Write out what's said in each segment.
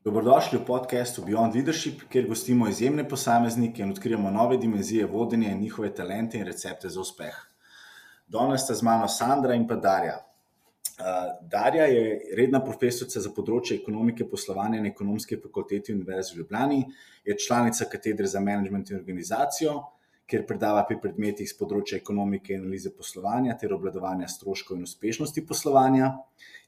Dobrodošli v podkastu Beyond Leadership, kjer gostimo izjemne posameznike in odkrijemo nove dimenzije vodenja in njihove talente in recepte za uspeh. Danes sta z mano Sandra in pa Darja. Uh, Darja je redna profesorica za področje ekonomike poslovanja na ekonomski fakulteti Univerze v Ljubljani, je članica katedre za management in organizacijo, kjer predava pri predmetih z področja ekonomike in analize poslovanja ter obladovanja stroškov in uspešnosti poslovanja.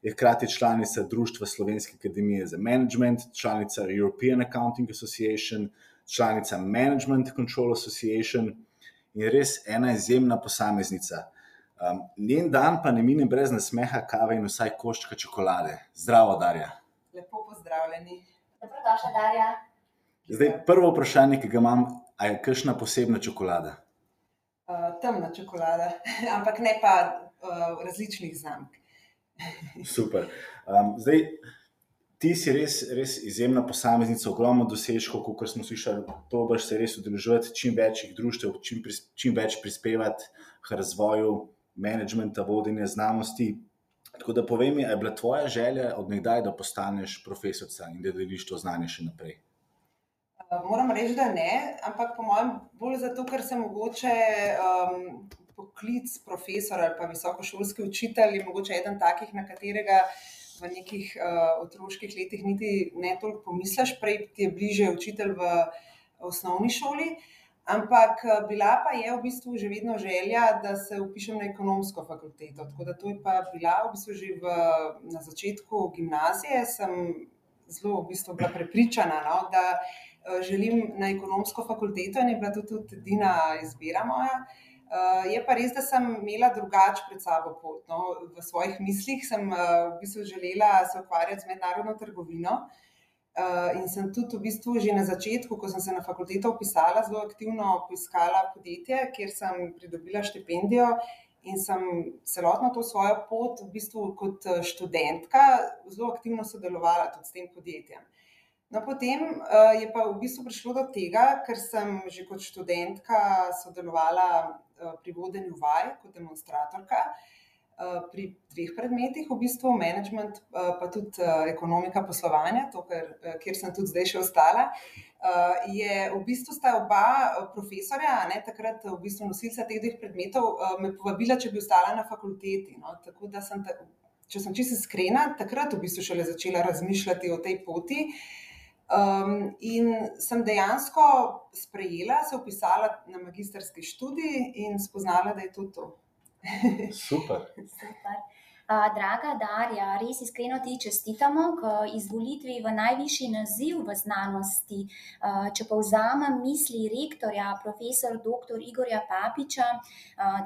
Je hkrati članica Društva Slovenske akademije za management, članica European Accounting Association, članica Management Control Association in res ena izjemna posameznica. Um, njen dan pa ne mine brez nasmeha, kave in vsaj koščka čokolade. Zdravo, Darja. Lepo pozdravljeni. Dobrodošla, Darja. Zdaj, prvo vprašanje, ki ga imam, A je kakšna posebna čokolada? Uh, temna čokolada, ampak ne pa uh, različnih znamk. Super. Um, zdaj, ti si res, res izjemna posameznica, ogromno dosežkov, kot smo slišali, probiš se res udeležiti čim večjih društev, čim, pris, čim več prispevati k razvoju menedžmenta, vodenja znanosti. Tako da povej mi, je bila tvoja želja odnegdaj, da postaneš profesorica in da deliš to znanje še naprej? Moram reči, da ne, ampak po mojem, bolj zato, ker sem mogoče um, poklic profesor ali pa visokošolski učitelj, je mogoče eden takih, na katerega v nekih uh, otroških letih niti ne toliko pomisliš, prej ti je bliže učitelj v osnovni šoli. Ampak bila pa je v bistvu že vedno želja, da se upišem na ekonomsko fakulteto. Tako da to je pa bila v bistvu že v, na začetku gimnazije, sem zelo v bistvu bila prepričana, no, da Eh, želim na ekonomsko fakulteto in je bila to tudi edina izbira moja. Uh, je pa res, da sem imela drugače pred sabo pot. No. V svojih mislih sem uh, v bistvu želela se ukvarjati z mednarodno trgovino. In sem tudi v bistvu že na začetku, ko sem se na fakulteto upisala, zelo aktivno poiskala podjetje, kjer sem pridobila štipendijo in sem celotno to svojo pot, v bistvu kot študentka, zelo aktivno sodelovala tudi s tem podjetjem. No, potem uh, je pa v bistvu prišlo do tega, ker sem že kot študentka sodelovala uh, pri vodenju vaj kot demonstratorka uh, pri dveh predmetih, v bistvu management, uh, pa tudi uh, ekonomika poslovanja, to, ker, uh, kjer sem tudi zdaj še ostala. Uh, je v bistvu sta oba profesorja, ne, takrat v bistvu nosilca teh dveh predmetov, uh, me povabila, če bi ostala na fakulteti. No, tako da sem, ta, če sem čisto iskrena, takrat v bistvu šele začela razmišljati o tej poti. Uh, Um, in sem dejansko sprejela, se upisala na magistrski študij in spoznala, da je to to. Super. Super. Draga Darja, res iskreno ti čestitamo k izvolitvi v najvišji naziv v znanosti. Če pa vzamem misli rektorja, profesor dr. Igorja Papiča,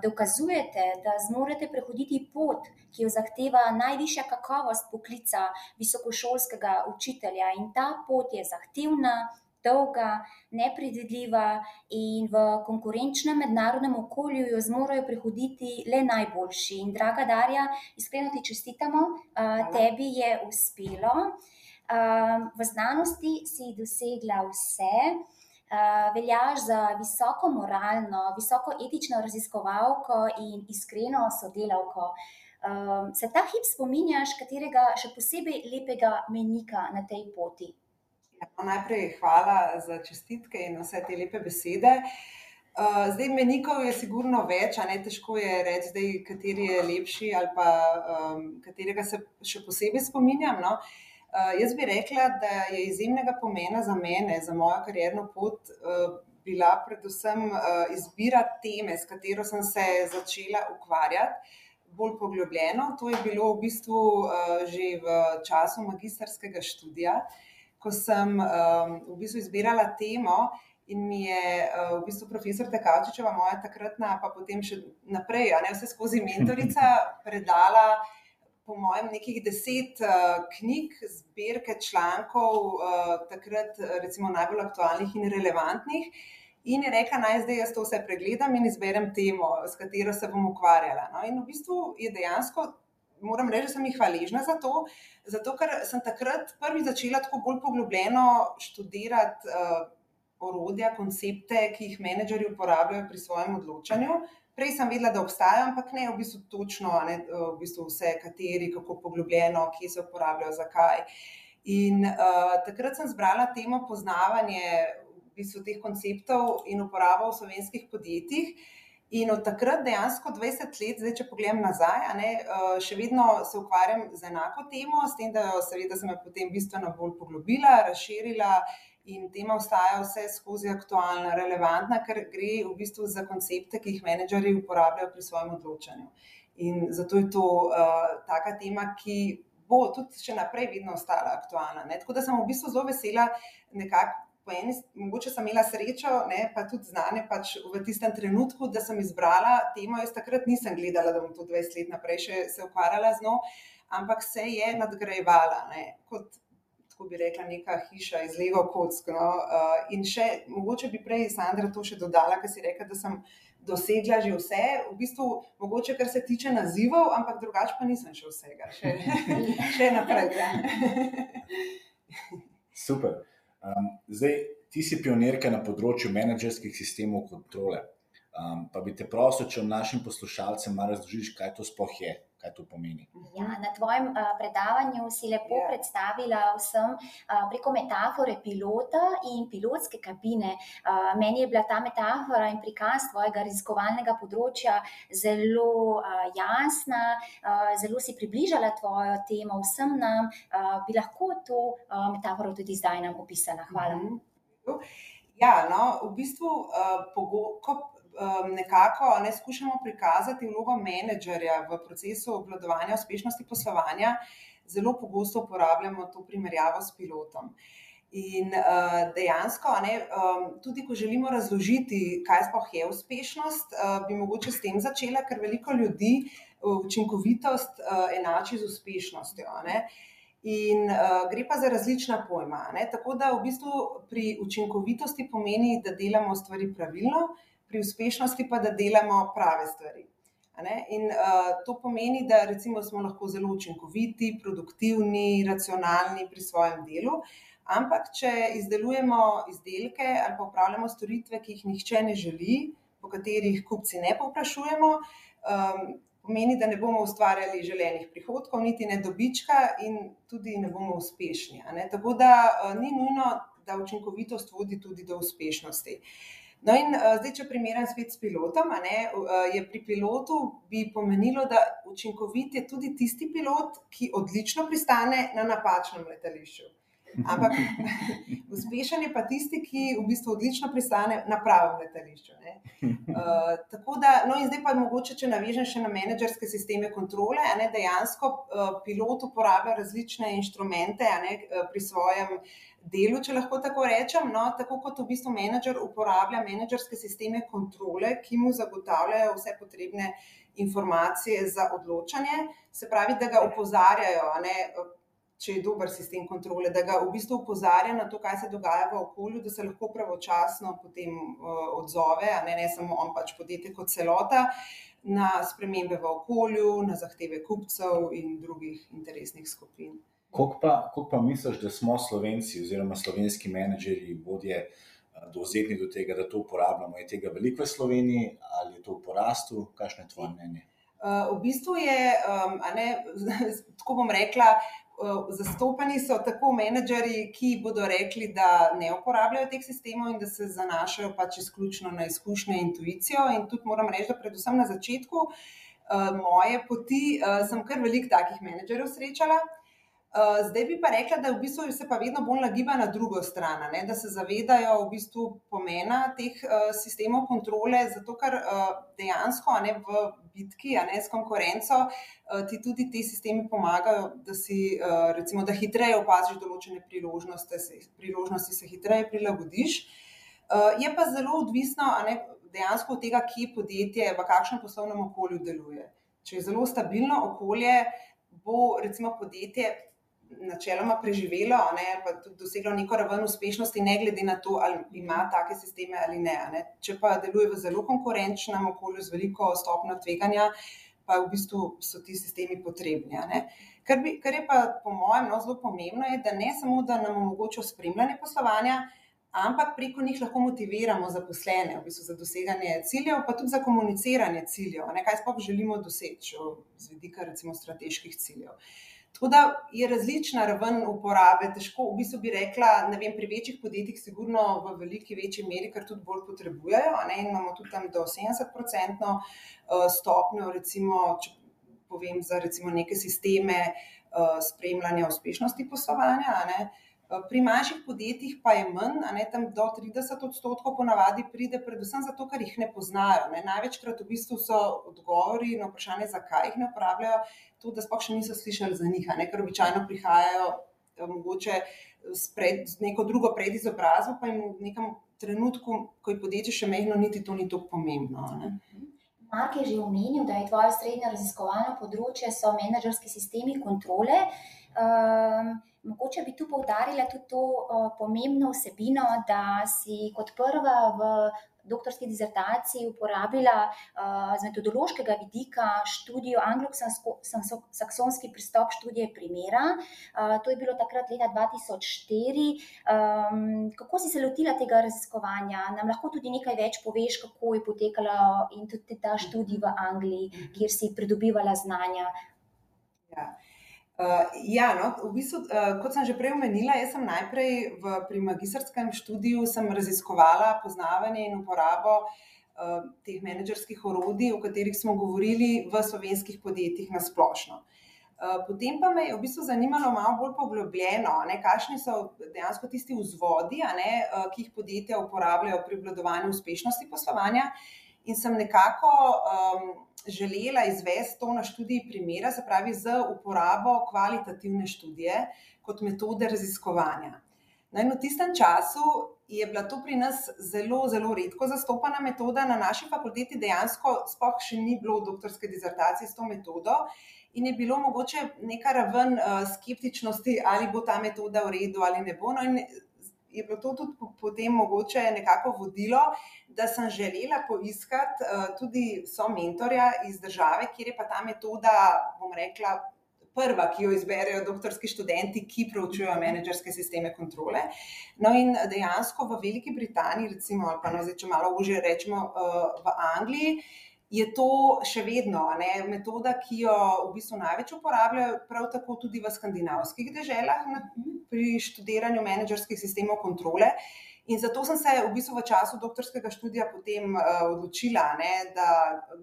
dokazujete, da zmorete prehoditi pot, ki jo zahteva najvišja kakovost poklica visokošolskega učitelja. In ta pot je zahtevna, dolga, nepredvidljiva in v konkurenčnem mednarodnem okolju jo zmorejo prehoditi le najboljši. In, draga Darja, iskreno ti čestitamo, tebi je uspelo. V znanosti si dosegla vse. Uh, veljaš za visoko moralno, visoko etično raziskovalko in iskreno sodelavko. Uh, se ta hip spominjaš, katerega še posebej lepega menika na tej poti? No, najprej hvala za čestitke in vse te lepe besede. Uh, zdaj, menikov je sigurno več, a ne težko je reči, zdaj, kateri je lepši ali pa um, katerega se še posebej spominjam. No? Uh, jaz bi rekla, da je izjemnega pomena za mene, za mojo karjerno pot, uh, bila predvsem uh, izbira teme, s katero sem se začela ukvarjati. Bolj poglobljeno, to je bilo v bistvu uh, že v času magistrskega študija, uh, ko sem um, v bistvu izbirala temo. In mi je uh, v bistvu profesor Tekavčičeva, moja takratna, pa potem še naprej, a ne vse skozi mentorica, predala, po mojem, nekih deset uh, knjig, zbirke člankov, uh, takrat, recimo, najbolj aktualnih in relevantnih. In je rekla, naj zdaj jaz to vse pregledam in izberem temo, s katero se bom ukvarjala. No, in v bistvu je dejansko moram reči, da sem jih hvaležna za to, zato ker sem takrat prvi začela tako bolj poglobljeno študirati uh, orodja, koncepte, ki jih menedžerji uporabljajo pri svojem odločanju. Prej sem vedela, da obstajajo, ampak ne v bistvu točno, ne v bistvu vse, kateri, kako poglobljeno, kje se uporabljajo, zakaj. In uh, takrat sem zbrala temo poznavanje v bistvu, teh konceptov in uporabo v slovenskih podjetjih. In od takrat, dejansko 20 let, zdaj, če pogledam nazaj, ne, uh, še vedno se ukvarjam z enako temo, s tem, da seveda, sem jo potem bistveno bolj poglobila, razširila in tema ostaja vse skozi aktualna, relevantna, ker gre v bistvu za koncepte, ki jih menedžerji uporabljajo pri svojem odločanju. In zato je to uh, taka tema, ki bo tudi še naprej vedno ostala aktualna. Ne? Tako da sem v bistvu zelo vesela, nekako. Eni, mogoče sem imela srečo, ne, pa tudi znanje pač v tistem trenutku, da sem izbrala temo. Jaz takrat nisem gledala, da bom to 20 let naprej še se ukvarjala z njo, ampak se je nadgrajevala, ne, kot tako bi rekla, neka hiša iz levo kock. No, uh, in še, mogoče bi prej Sandra to še dodala, ker si rekla, da sem dosegla že vse, v bistvu, mogoče kar se tiče nazivov, ampak drugače pa nisem še vsega, še, še naprej. Ja. Super. Um, zdaj, ti si pionirka na področju menedžerskih sistemov kontrole. Um, pa bi te prosil, če našim poslušalcem malo razložiš, kaj to sploh je, kaj to pomeni. Ja, na tvojem uh, predavanju si lepo yeah. predstavila vsem uh, preko metafore pilota in pilotske kabine. Uh, meni je bila ta metafora in prikaz tvojega raziskovalnega področja zelo uh, jasna, uh, zelo si približala tvojo temo vsem nam. Uh, bi lahko to uh, metaforo tudi zdaj nam opisala? Hvala. Mm -hmm. Ja, no, v bistvu, uh, pogo, ko um, nekako ne skušamo prikazati vlogo menedžerja v procesu obvladovanja uspešnosti poslovanja, zelo pogosto uporabljamo to primerjavo s pilotom. In uh, dejansko, ne, um, tudi ko želimo razložiti, kaj sploh je uspešnost, uh, bi mogoče s tem začela, ker veliko ljudi učinkovitost uh, enači z uspešnostjo. Ne. In uh, gre pa za različna pojma. Ne. Tako da v bistvu pri učinkovitosti pomeni, da delamo stvari pravilno, pri uspešnosti pa da delamo prave stvari. In uh, to pomeni, da recimo, smo lahko zelo učinkoviti, produktivni, racionalni pri svojem delu, ampak če izdelujemo izdelke ali pa upravljamo storitve, ki jih nihče ne želi, po katerih kupci ne povprašujemo, um, pomeni, da ne bomo ustvarjali želenih prihodkov, niti ne dobička, in tudi ne bomo uspešni. Tako da uh, ni nujno, da učinkovitost vodi tudi do uspešnosti. Uh, No, in uh, zdaj, če primerjam spet s pilotom, ne, uh, je pri pilotu bi pomenilo, da učinkovit je tudi tisti pilot, ki odlično pristane na napačnem letališču. Ampak uspešen je pa tisti, ki v bistvu odlično pristane na pravem letališču. Uh, tako da, no, in zdaj pa mogoče, če navežem še na menedžerske sisteme kontrole, ne, dejansko uh, pilot uporablja različne inštrumente ne, pri svojem delu, če lahko tako rečem. No, tako kot v bistvu menedžer uporablja menedžerske sisteme kontrole, ki mu zagotavljajo vse potrebne informacije za odločanje, se pravi, da ga opozarjajo. Ne, če je dober sistem kontrole, da ga v bistvu upozarja na to, kaj se dogaja v okolju, da se lahko pravočasno potem uh, odzove, ne, ne samo on, pač podjetje kot celota, na spremembe v okolju, na zahteve kupcev in drugih interesnih skupin. Kako pa, pa misliš, da smo slovenci oziroma slovenski menedžerji, vodje, eh, dovzetni do tega, da to uporabljamo? Je tega veliko v Sloveniji ali je to v porastu? Kakšno je tvoje mnenje? Uh, v bistvu je, um, ne, tako bom rekla, Eh, zastopani so tako menedžerji, ki bodo rekli, da ne uporabljajo teh sistemov in da se zanašajo pač izključno na izkušnje in intuicijo. In tudi moram reči, da predvsem na začetku uh, moje poti uh, sem kar veliko takih menedžerjev srečala. Eh, zdaj bi pa rekla, da v bistvu se pa vedno bolj nagiba na drugo stran, ne? da se zavedajo v bistvu pomena teh uh, sistemov kontrole, zato ker uh, dejansko ne, v bitki ne, s konkurenco uh, ti tudi ti sistemi pomagajo, da si uh, recimo, da hitreje opaziš določene priložnosti, se, priložnosti se hitreje prilagodiš. Uh, je pa zelo odvisno ne, dejansko od tega, kje podjetje, v kakšnem poslovnem okolju deluje. Če je zelo stabilno okolje, bo recimo podjetje načeloma preživelo, ne, pa tudi doseglo neko raven uspešnosti, ne glede na to, ali ima take sisteme ali ne. ne. Če pa deluje v zelo konkurenčnem okolju z veliko stopnjo tveganja, pa v bistvu so ti sistemi potrebni. Kar, bi, kar je pa po mojem no, zelo pomembno, je, da ne samo, da nam omogočajo spremljanje poslovanja, ampak preko njih lahko motiviramo zaposlene v bistvu za doseganje ciljev, pa tudi za komuniciranje ciljev, ne, kaj sploh želimo doseči z vidika recimo strateških ciljev. Tako da je različna raven uporabe, težko v bistvu bi rekla, vem, pri večjih podjetjih, sigurno v veliki večji meri, ker tudi bolj potrebujejo. Ne, imamo tudi tam do 70-odstotno uh, stopnjo, recimo, če povem za recimo neke sisteme uh, spremljanja uspešnosti poslovanja. Ne, Pri manjših podjetjih pa je manj, a ne tam do 30 odstotkov ponavadi pride, predvsem zato, ker jih ne poznajo. Ne. Največkrat v bistvu so odgovori na vprašanje, zakaj jih ne uporabljajo, to, da sploh še niso slišali za njih, ne, ker običajno prihajajo eh, mogoče s, pred, z neko drugo predizobrazbo, pa jim v nekem trenutku, ko je podjetje še mehno, niti to ni tako pomembno. Ne. Mark je že omenil, da je tvoje srednje raziskovalno področje so menedžerski sistemi kontrole. Um, Mogoče bi tu poudarila tudi to uh, pomembno vsebino, da si kot prva v doktorski dizertaciji uporabila uh, z metodološkega vidika študijo anglo-saksonski pristop študije primera. Uh, to je bilo takrat leta 2004. Um, kako si se lotila tega raziskovanja? Nam lahko tudi nekaj več poveš, kako je potekala in tudi ta študij v Angliji, kjer si pridobivala znanja. Ja. Uh, ja, no, v bistvu, uh, kot sem že prej omenila, jaz sem najprej v, pri magistrskem študiju raziskovala poznavanje in uporabo uh, teh menedžerskih orodij, o katerih smo govorili v slovenskih podjetjih na splošno. Uh, potem pa me je v bistvu zanimalo malo bolj poglobljeno, kakšni so dejansko tisti vzvodi, ne, uh, ki jih podjetja uporabljajo pri obvladovanju uspešnosti poslovanja. In sem nekako um, želela izvesti to na študiji primera, se pravi z uporabo kvalitativne študije kot metode raziskovanja. No in v tistem času je bila to pri nas zelo, zelo redko zastopana metoda, na naši fakulteti dejansko sploh še ni bilo doktorske dizertacije s to metodo. In je bilo mogoče neka raven uh, skeptičnosti, ali bo ta metoda v redu ali ne bo. No, in je bilo to tudi potem mogoče nekako vodilo, da sem želela poiskati uh, tudi so mentorja iz države, kjer je pa ta metoda, bom rekla, prva, ki jo izberejo doktorski študenti, ki preučujejo menedžerske sisteme kontrole. No, in dejansko v Veliki Britaniji, recimo, ali pa no, zdaj, če malo užje rečemo, uh, v Angliji je to še vedno ne, metoda, ki jo v bistvu največ uporabljajo, prav tako tudi v skandinavskih deželah na, pri študiranju menedžerskih sistemov kontrole. In zato sem se v bistvu v času doktorskega študija potem uh, odločila, ne, da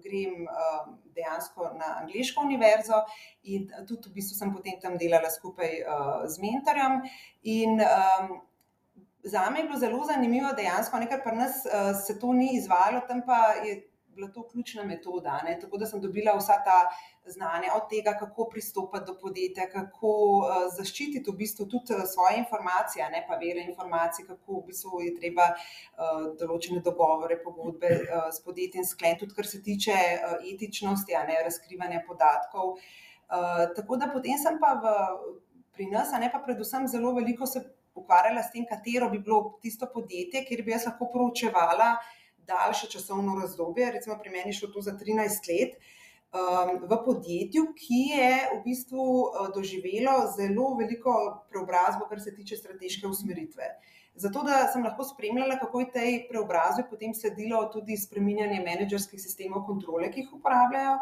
grem uh, dejansko na angliško univerzo in tudi v bistvu sem potem tam delala skupaj uh, z mentorjem. In, um, Za me je bilo zelo zanimivo, dejansko, nekaj pri nas uh, se to ni izvajalo, tam pa je bila to ključna metoda. Ne? Tako da sem dobila vsa ta znanja od tega, kako pristopiti do podjetja, kako uh, zaščititi v bistvu tudi eh, svoje informacije, ne pa vere informacij, kako v bistvu je treba uh, določene dogovore, pogodbe uh, s podjetjem skleniti, tudi kar se tiče uh, etičnosti, ne razkrivanja podatkov. Uh, tako da potem sem pa v, pri nas, ne pa predvsem zelo veliko se ukvarjala s tem, katero bi bilo tisto podjetje, kjer bi jaz lahko proučevala daljše časovno razdobje, recimo pri meni šlo to za 13 let, um, v podjetju, ki je v bistvu uh, doživelo zelo veliko preobrazbo, kar se tiče strateške usmeritve. Zato, da sem lahko spremljala, kako je tej preobrazbi potem sledilo tudi spreminjanje menedžerskih sistemov kontrole, ki jih uporabljajo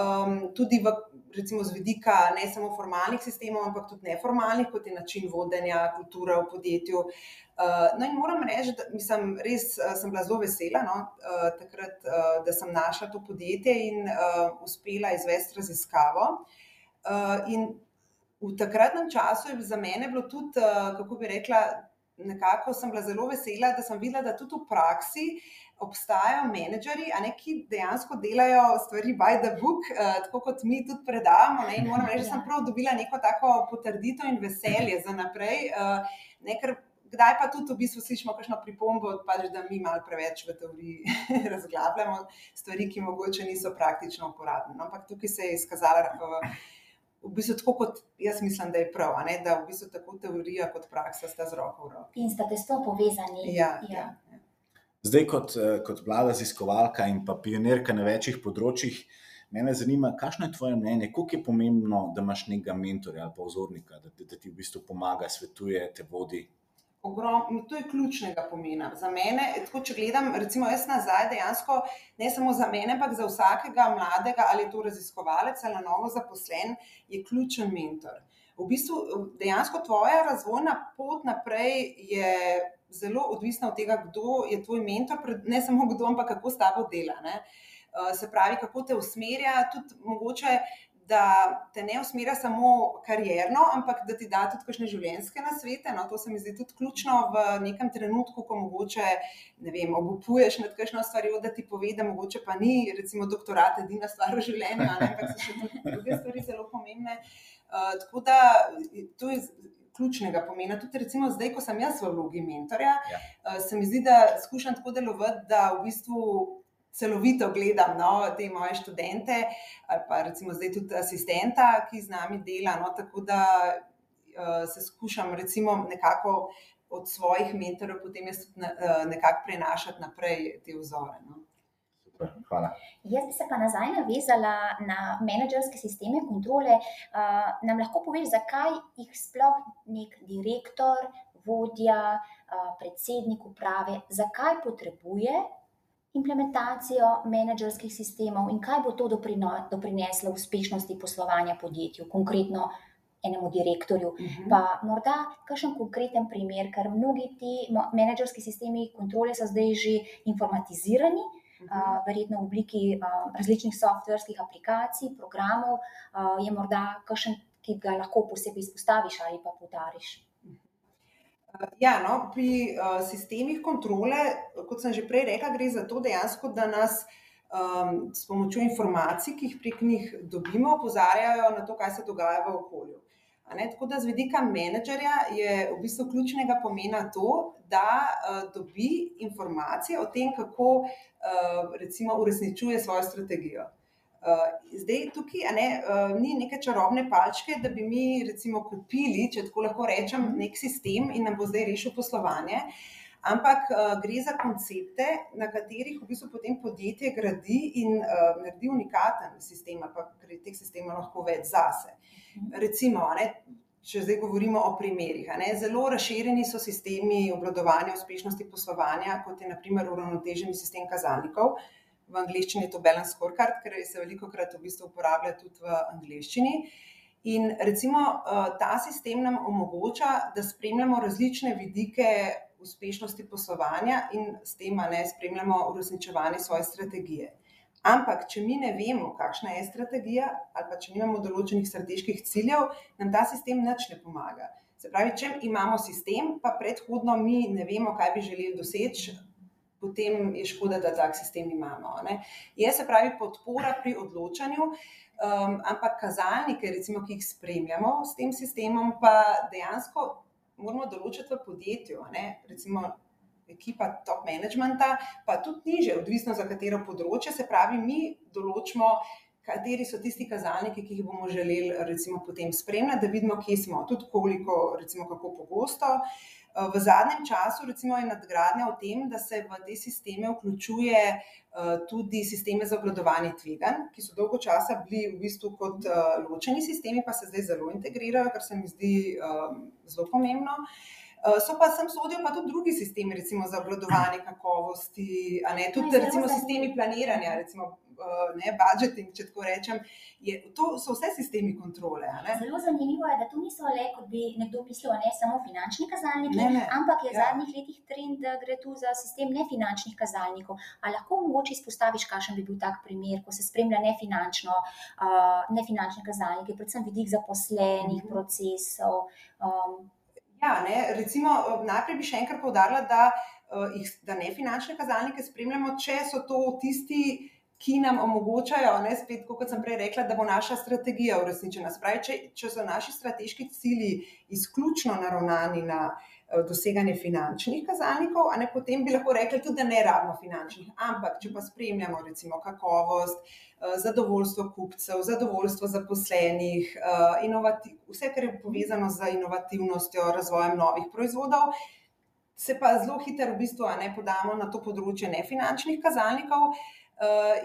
um, tudi v, recimo, z vidika ne samo formalnih sistemov, ampak tudi neformalnih, kot je način vodenja, kultura v podjetju. Uh, no, in moram reči, da mislim, res uh, sem bila zelo vesela, no, uh, takrat, uh, da sem našla to podjetje in uh, uspela izvesti raziskavo. Uh, in v takratnem času je za mene bilo tudi, uh, kako bi rekla, nekako sem bila zelo vesela, da sem videla, da tudi v praksi obstajajo menedžerji, ne, ki dejansko delajo stvari by the book, uh, tako kot mi tudi predavamo. Ne, in moram reči, da sem prav dobila neko tako potrditev in veselje za naprej. Uh, ne, Kdaj pa tudi v bistvu slišimo kakšno pripombo, pač, da mi malo preveč v teoriji razglabljamo stvari, ki mogoče niso praktično uporabne. No, ampak tukaj se je izkazala uh, v bistvu tako, kot jaz mislim, da je prav, ne? da v bistvu tako teorija kot praksa sta z roko v roki. In sta tesno povezani. Ja, ja. ja. Zdaj, kot, eh, kot mlada raziskovalka in pa pionirka na večjih področjih, me zanima, kakšno je tvoje mnenje, koliko je pomembno, da imaš nekega mentorja ali pa vzornika, da, da ti v bistvu pomaga, svetuje, te vodi. Ogrom, to je ključnega pomena. Za mene, tako, če gledam, recimo, jaz nazaj, dejansko ne samo za mene, ampak za vsakega mladega ali to raziskovalec ali novo zaposlen, je ključen mentor. V bistvu, dejansko tvoja razvojna pot naprej je zelo odvisna od tega, kdo je tvoj mentor, ne samo kdo, ampak kako s tabo dela. Ne? Se pravi, kako te usmerja, tudi mogoče da te ne usmerja samo karjerno, ampak da ti da tudi kakšne življenjske nasvete. No, to se mi zdi tudi ključno v nekem trenutku, ko mogoče vem, obupuješ nad kakšno stvarjo, da ti pove, da mogoče pa ni, recimo, doktorat edina stvar v življenju, ne, ampak so še druge stvari zelo pomembne. Uh, tako da to je. Ključnega pomena. Tudi, recimo, zdaj, ko sem jaz v vlogi mentorja, ja. uh, se mi zdi, da skušam tako delovati, da v bistvu celovito gledam no, te moje študente, ali pa recimo zdaj tudi asistenta, ki z nami dela. No, tako da uh, se skušam recimo nekako od svojih mentorjev potem jaz tudi uh, nekako prenašati naprej te vzore. No. Hvala. Jaz bi se pa nazaj navezala na menedžerske sisteme kontrole. Uh, nam lahko poveš, zakaj jih sploh nek direktor, vodja, uh, predsednik uprave, zakaj potrebuje implementacijo menedžerskih sistemov in kaj bo to doprineslo uspešnosti poslovanja podjetju, konkretno enemu direktorju. Uh mhm. -huh. Pa morda kakšen konkreten primer, ker mnogi ti menedžerski sistemi kontrole so zdaj že informatizirani. Uh verjetno v obliki uh, različnih softverskih aplikacij, programov, uh, je morda kakšen, ki ga lahko posebej izpostaviš ali pa podariš. Ja, no, pri uh, sistemih kontrole, kot sem že prej rekla, gre za to dejansko, da nas um, s pomočjo informacij, ki jih prek njih dobimo, opozarjajo na to, kaj se dogaja v okolju. Tako da z vidika menedžerja je v bistvu ključnega pomena to, da uh, dobi informacije o tem, kako uh, recimo uresničuje svojo strategijo. Uh, zdaj, tukaj ne, uh, ni neke čarobne palčke, da bi mi, recimo, kupili, če tako lahko rečem, nek sistem in nam bo zdaj rešil poslovanje. Ampak uh, gre za koncepte, na katerih v bistvu potem podjetje gradi in uh, naredi unikaten sistem, pa ker teh sistemov lahko več zase. Mhm. Recimo, ne, če zdaj govorimo o primerih, ne, zelo razširjeni so sistemi obvladovanja uspešnosti poslovanja, kot je naprimer uravnoteženi sistem kazalnikov v angleščini je to balance scorecard, ker se veliko krat v bistvu uporablja tudi v angleščini. In recimo eh, ta sistem nam omogoča, da spremljamo različne vidike uspešnosti poslovanja in s tem ne spremljamo uresničevanje svoje strategije. Ampak, če mi ne vemo, kakšna je strategija, ali pa če nimamo določenih strateških ciljev, nam ta sistem nič ne pomaga. Se pravi, če imamo sistem, pa predhodno mi ne vemo, kaj bi želeli doseči, potem je škoda, da tak sistem imamo. Ne. Je se pravi podpora pri odločanju, um, ampak kazalnike, recimo, ki jih spremljamo s tem sistemom, pa dejansko moramo določiti v podjetju. Ne. Recimo, ekipa top managementa, pa tudi niže, odvisno za katero področje, se pravi, mi določimo. Kateri so tisti kazalniki, ki jih bomo želeli, recimo, potem spremljati, da vidimo, kje smo, tudi koliko, recimo, kako pogosto. Uh, v zadnjem času recimo, je nadgradnja v tem, da se v te sisteme vključuje eh, tudi sisteme za obvladovanje tveganj, ki so dolgo časa bili v bistvu kot eh, ločeni sistemi, pa se zdaj zelo integrirajo, kar se mi zdi zelo pomembno. So pa sem sodijo pa tudi drugi sistemi, recimo za obvladovanje kakovosti, a ne tudi recimo sistemi planiranja, recimo Eh, ne, budžeting, če tako rečem. Je, to so vse sistemi kontrole. Zelo zanimivo je, da to niso le, kot bi nekdo mislil, ne samo finančni kazalniki, ne, ne. ampak je v ja. zadnjih letih trend, da gre tu za sistem nefinančnih kazalnikov. Ali lahko mogoče izpostaviš, kakšen bi bil tak primer, ko se spremlja nefinančno, uh, nefinančne kazalnike, predvsem vidik zaposlenih -hmm. procesov. Um, ja, ne, recimo, najprej bi še enkrat povdarila, da, uh, da nefinančne kazalnike spremljamo, če so to tisti ki nam omogočajo, ne, spet, kot sem prej rekla, da bo naša strategija uresničena. Spravi, če, če so naši strateški cilji izključno naravnani na eh, doseganje finančnih kazalnikov, ne, potem bi lahko rekli tudi, da ne rabimo finančnih. Ampak, če pa spremljamo recimo kakovost, eh, zadovoljstvo kupcev, zadovoljstvo zaposlenih, eh, vse, kar je povezano z inovativnostjo, razvojem novih proizvodov. Se pa zelo hitro, v bistvu, ne podamo na to področje nefinančnih kazalnikov, uh,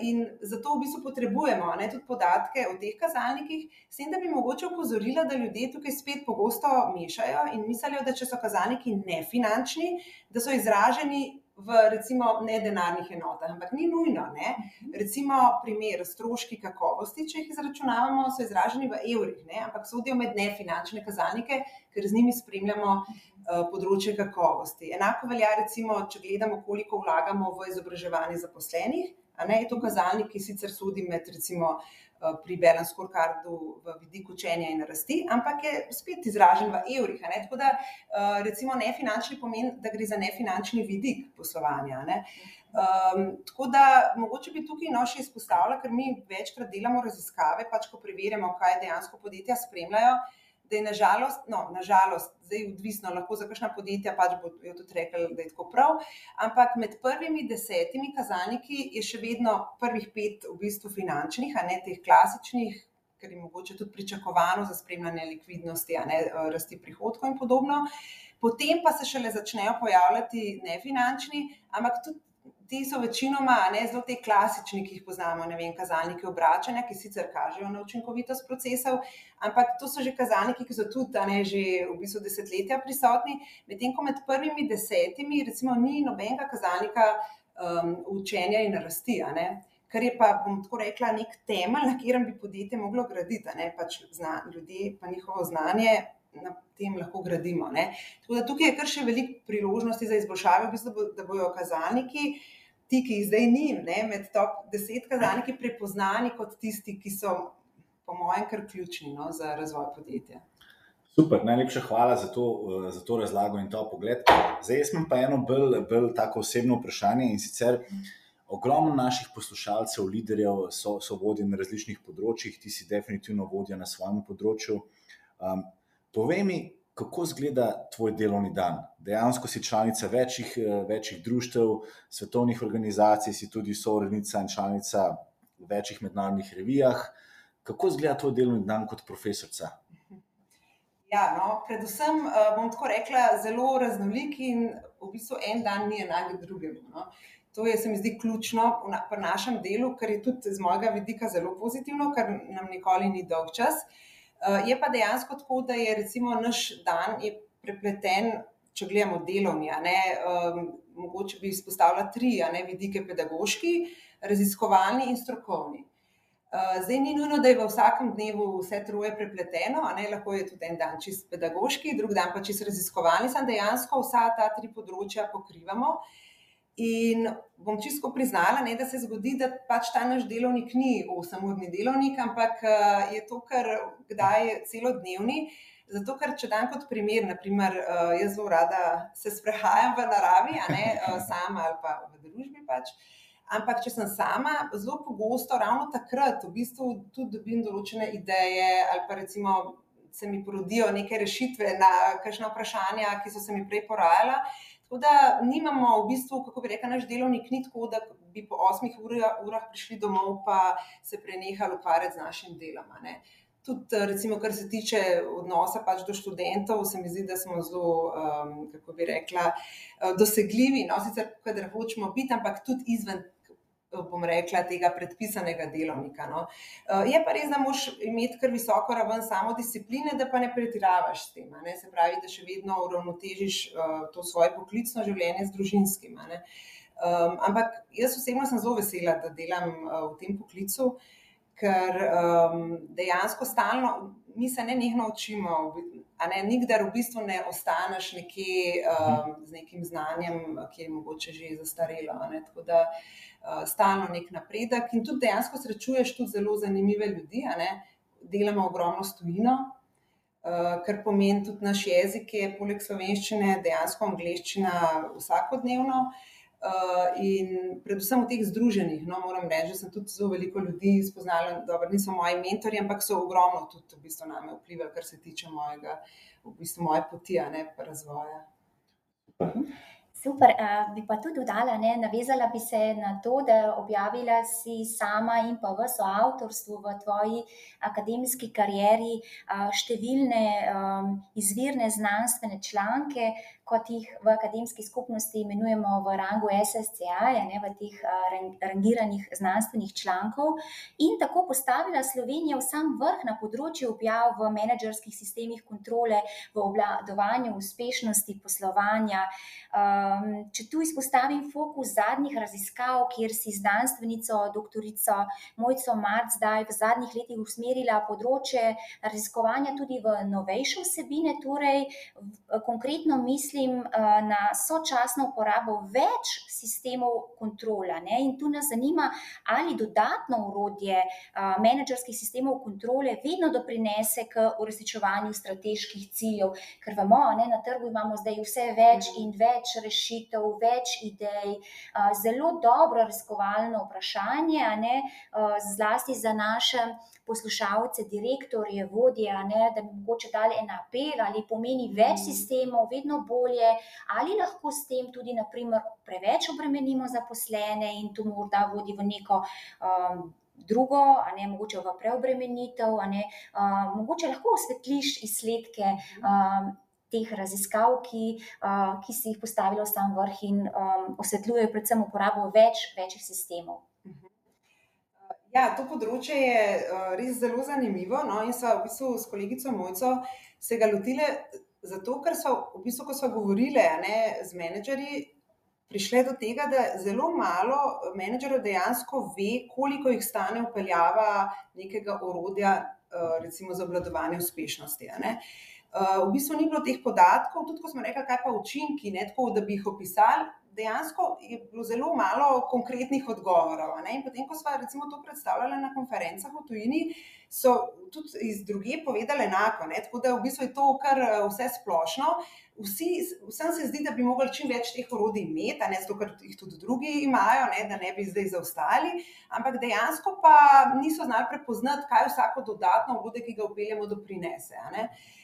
in zato v bistvu potrebujemo ne, tudi podatke o teh kazalnikih, s tem, da bi mogoče upozorila, da ljudje tukaj spet pogosto mešajo in mislijo, da če so kazalniki nefinančni, da so izraženi v recimo nedenarnih enotah, ampak ni nujno. Ne. Recimo, primer stroški kakovosti, če jih izračunavamo, so izraženi v evrih, ne, ampak sodijo med nefinančne kazalnike, ker z njimi spremljamo uh, področje kakovosti. Enako velja, recimo, če gledamo, koliko vlagamo v izobraževanje zaposlenih. Ne, je to kazalnik, ki sicer sodi med, recimo, eh, pri Balance Scorecardu v vidiku učenja in rasti, ampak je spet izražen v evrih. Tako da, eh, recimo, nefinančni pomeni, da gre za nefinančni vidik poslovanja. Ne. Um, tako da, mogoče bi tukaj no še izpostavila, ker mi večkrat delamo raziskave, pač ko preverjamo, kaj dejansko podjetja spremljajo da je nažalost, no, nažalost, zdaj odvisno, lahko za kakšna podjetja pač bodo tudi rekli, da je tako prav, ampak med prvimi desetimi kazalniki je še vedno prvih pet v bistvu finančnih, a ne teh klasičnih, ker je mogoče tudi pričakovano za spremljanje likvidnosti, a ne rasti prihodkov in podobno. Potem pa se šele začnejo pojavljati nefinančni, ampak tudi ti so večinoma ne zelo te klasični, ki jih poznamo, ne vem, kazalniki obračanja, ki sicer kažejo na učinkovitost procesov, ampak to so že kazalniki, ki so tudi ne, že v bistvu desetletja prisotni. Medtem ko med prvimi desetimi, recimo, ni nobenega kazalnika um, učenja in rasti. Kar je pa, bom tako rekla, nek temelj, na katerem bi podjetje moglo graditi, pač zna, ljudje, pa njihovo znanje, na tem lahko gradimo. Ne. Tako da tukaj je kar še veliko priložnosti za izboljšave, v bistvu, da bojo kazalniki uh, ti, ki jih zdaj ni, ne, med top deset kazalniki, prepoznani kot tisti, ki so, po mojem, kar ključni no, za razvoj podjetja. Super, najlepša hvala za to, eh, za to razlago in to pogled. Zdaj, jaz imam pa eno bolj, bolj tako osebno vprašanje in sicer. Ogromno naših poslušalcev, liderjev so, so vodje na različnih področjih, ti si definitivno vodja na svojem področju. Um, povej mi, kako izgleda tvoj delovni dan. Dejansko si članica večjih, eh, večjih društev, svetovnih organizacij, si tudi sourednica in članica v večjih mednarodnih revijah. Kako izgleda tvoj delovni dan kot profesorica? Ja, no, predvsem uh, bom tako rekla, zelo raznolik in v bistvu en dan ni enak drugemu. No. To je, se mi zdi, ključno pri našem delu, kar je tudi z mojega vidika zelo pozitivno, ker nam nikoli ni dolg čas. Uh, Eh, je pa dejansko tako, da je recimo naš dan prepleten, če gledamo delovni. Um, mogoče bi izpostavila tri ne, vidike: pedagoški, raziskovalni in strokovni. Uh, zdaj ni nujno, da je v vsakem dnevu vse troje prepleteno, ne, lahko je tudi en dan čist pedagoški, drug dan pa čist raziskovalni, samo dejansko vsa ta tri področja pokrivamo. Uh, In bom čisto priznala, ne, da se zgodi, da pač ta naš delovnik ni 8-urni delovnik, ampak uh, je to, kar kdaj je celodnevni. Zato, ker če dam kot primer, naprimer, uh, jaz zelo rada se sprehajam v naravi, ne, uh, sama ali pa v družbi. Pač. Ampak, če sem sama, zelo pogosto, ravno takrat, v bistvu tudi dobim določene ideje, ali pa recimo se mi porodijo neke rešitve na kakšno vprašanje, ki so se mi prej porajala. Tako da nimamo v bistvu, kako bi rekel, naš delovnik ni tako, da bi po osmih urah prišli domov in se prenehali ukvarjati z našim delom. Tudi, recimo, kar se tiče odnosa pač do študentov, se mi zdi, da smo zelo, um, kako bi rekla, dosegljivi. No, sicer, kader hočemo biti, ampak tudi izven bom rekla, tega predpisanega delovnika. No. Eh, je pa res, da moraš imeti kar visoko raven samodiscipline, da pa ne pretiravaš s tem. Ne. Se pravi, da še vedno uravnotežiš uh, to svoje poklicno življenje z družinskim. Um, ampak jaz osebno sem zelo vesela, da delam uh, v tem poklicu, ker um, dejansko stalno mi se ne nekno učimo, ne nikdar v bistvu ne ostaneš nekje um, z nekim znanjem, ki je mogoče že zastarelo. Tako da uh, stalno nek napredek in tudi dejansko srečuješ tudi zelo zanimive ljudi. Delamo ogromno stojino, uh, kar pomeni tudi naš jezik, je poleg slovenščine dejansko angliščina vsakodnevno. Uh, in predvsem v teh združenjih, no, moram reči, da sem tudi zelo veliko ljudi spoznala, da niso moji mentori, ampak so ogromno tudi v bistvu name vplivali, kar se tiče mojega, v bistvu moje poti, a ne pa razvoja. Super, uh, bi pa tudi dodala, ne, navezala bi se na to, da objavila si sama in pa v soavtorstvu v tvoji akademski karieri uh, številne um, izvirne znanstvene članke, kot jih v akademski skupnosti imenujemo v rangu SSCI, ne, v teh rangiranih znanstvenih člankov, in tako postavila Slovenijo v sam vrh na področju objav v menedžerskih sistemih kontrole, v obladovanju uspešnosti poslovanja. Um, če tu izpostavim fokus zadnjih raziskav, kjer si znanstvenico, doktorico Mojco Marc zdaj v zadnjih letih usmerila področje raziskovanja tudi v novejše vsebine, torej konkretno mislim, uh, na sočasno uporabo več sistemov kontrola. Ne? In tu nas zanima, ali dodatno urodje uh, menedžerskih sistemov kontrole vedno doprinese k uresničevanju strateških ciljev, ker vemo, da na trgu imamo zdaj vse več in več rešitev, več idej, zelo dobro raziskovalno vprašanje, uh, zlasti za naše poslušalce, direktorje, vodje, ne, da bi mogoče dali en apel ali pomeni več mm. sistemov, vedno bolje, ali lahko s tem tudi, naprimer, preveč obremenimo zaposlene in to morda vodi v neko. Um, Drugo, a ne mogoče v preobremenitev, a ne uh, mogoče lahko osvetliš izsledke um, teh raziskav, ki, uh, ki si jih postavilo sam vrh in um, osvetljujejo predvsem uporabo več večjih sistemov. Ja, to področje je uh, res zelo zanimivo. No, in so v bistvu s kolegico Mojco se ga lotile, zato ker so, v bistvu, ko smo govorili z menedžerji, prišle do tega, da zelo malo menedžerjev dejansko ve, koliko jih stane upeljava nekega orodja, uh, recimo za obvladovanje uspešnosti. Uh, v bistvu ni bilo teh podatkov, tudi ko smo rekli, kaj pa učinki, ne tako, da bi jih opisali dejansko je bilo zelo malo konkretnih odgovorov. In potem, ko smo recimo to predstavljali na konferencah v tujini, so tudi iz druge povedali enako. Ne? Tako da v bistvu je to kar eh, vse splošno. Vsi, vsem se zdi, da bi mogli čim več teh orodij imeti, ne zato, ker jih tudi drugi imajo, ne, da ne bi zdaj zaostali, ampak dejansko pa niso znali prepoznati, kaj vsako dodatno orodje, ki ga upeljemo, doprinese.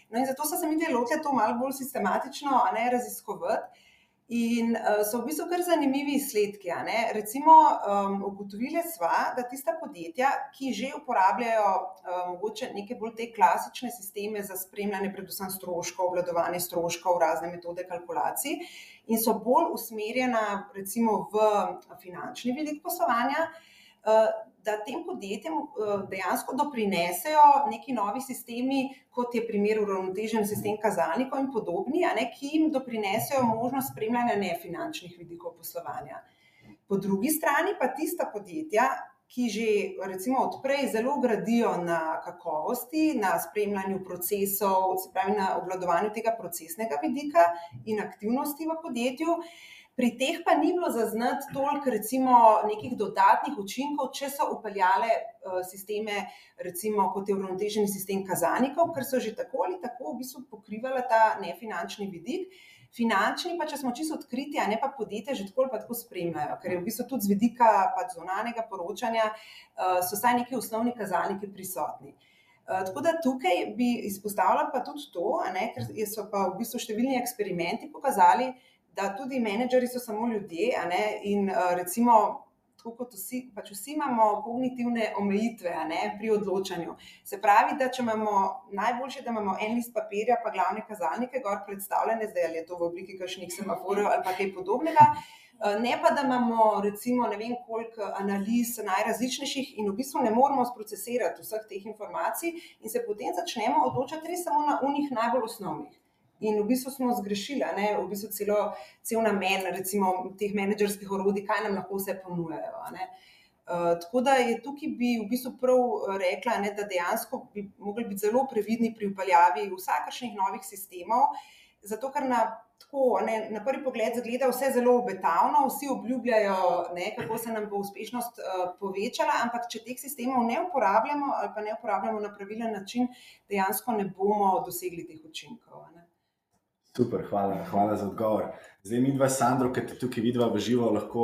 No, in zato so se mi delo to malo bolj sistematično ne, raziskovati. In uh, so v bistvu kar zanimivi izsledki. Recimo, um, ugotovili smo, da tista podjetja, ki že uporabljajo um, mogoče neke bolj te klasične sisteme za spremljanje, predvsem stroškov, obvladovanje stroškov, razne metode kalkulacij, in so bolj usmerjena recimo v finančni vidik poslovanja. Uh, da tem podjetjem eh, dejansko doprinesejo neki novi sistemi, kot je primer uravnotežen sistem kazalnikov in podobni, ne, ki jim doprinesejo možnost spremljanja nefinančnih vidikov poslovanja. Po drugi strani pa tista podjetja, ki že recimo odprej zelo gradijo na kakovosti, na spremljanju procesov, se pravi na obvladovanju tega procesnega vidika in aktivnosti v podjetju. Pri teh pa ni bilo zaznati toliko, recimo, nekih dodatnih učinkov, če so upeljale uh, sisteme, recimo, kot je uravnotežen sistem kazalnikov, ker so že tako ali tako v bistvu pokrivali ta nefinančni vidik. Finančni, pa če smo čisto odkriti, a ne pa podjetja, že tako ali tako spremljajo, ker je v bistvu tudi z vidika zunanjega poročanja, uh, so vsaj neki osnovni kazalniki prisotni. Uh, tako da tukaj bi izpostavila pa tudi to, ne, ker so pa v bistvu številni eksperimenti pokazali, da tudi menedžeri so samo ljudje. In uh, recimo, tako kot vsi, pač vsi imamo kognitivne omejitve ne, pri odločanju. Se pravi, da če imamo najboljše, da imamo en list papirja, pa glavne kazalnike, gor predstavljene, zdaj ali je to v obliki kakšnih semaforjev ali kaj podobnega. Eh, ne pa, da imamo, recimo, ne vem, koliko analiz najrazličnejših, in v bistvu ne moremo sprocesirati vseh teh informacij, in se potem začnemo odločati res samo na unih najbolj osnovnih. In v bistvu smo zgrešili, ne, v bistvu celo, cel namen recimo, teh menedžerskih orodij, kaj nam lahko vse ponujajo. Uh, tako da je tukaj bi v bistvu prav eh, rekla, ne, da dejansko bi mogli biti zelo previdni pri upeljavi vsakršnih novih sistemov, zato ker na, tako, ne, na prvi pogled zgleda vse zelo obetavno, vsi obljubljajo, ne, kako se nam bo uspešnost uh, povečala, ampak če teh sistemov ne uporabljamo ali pa ne uporabljamo na pravilen način, dejansko ne bomo dosegli teh učinkov. Ne. Super, hvala, hvala za odgovor. Zdaj, mi dva, Sandro, ki te tukaj vidiva v živo, lahko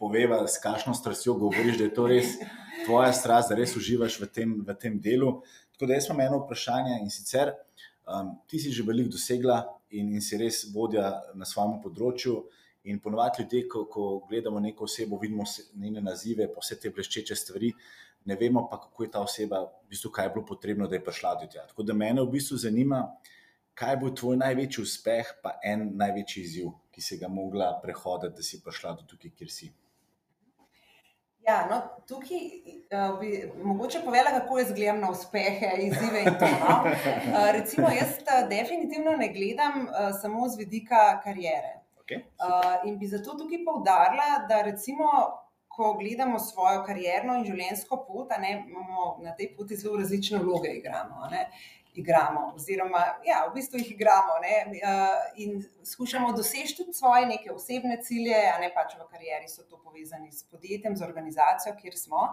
poveva, s kakšno strastjo govoriš, da je to res tvoja strast, da res uživaš v tem, v tem delu. Tako da jaz imam eno vprašanje in sicer, um, ti si že veliko dosegla in, in si res vodja na svojem področju. In ponovadi ljudje, ko, ko gledamo neko osebo, vidimo njene nazive, pa vse te bleščeče stvari, ne vemo pa, kako je ta oseba, v bistvu, kaj je bilo potrebno, da je prišla do tega. Tako da me v bistvu zanima, kaj bo tvoj največji uspeh, pa en največji izziv, ki si ga mogla prehoditi, da si prišla do tukaj, kjer si. Ja, no, tukaj uh, bi mogoče povedala, kako jaz gledam na uspehe, izzive in to. No? Uh, recimo, jaz uh, definitivno ne gledam uh, samo z vidika karijere. Okay, uh, in bi zato tukaj poudarila, da recimo, ko gledamo svojo karjerno in življenjsko pot, ne, imamo na tej poti zelo različne vloge, igramo. Ne? Igramo, oziroma ja, v bistvu jih igramo ne, in skušamo doseči tudi svoje neke osebne cilje, a ne pač v karieri so to povezani s podjetjem, z organizacijo, kjer smo.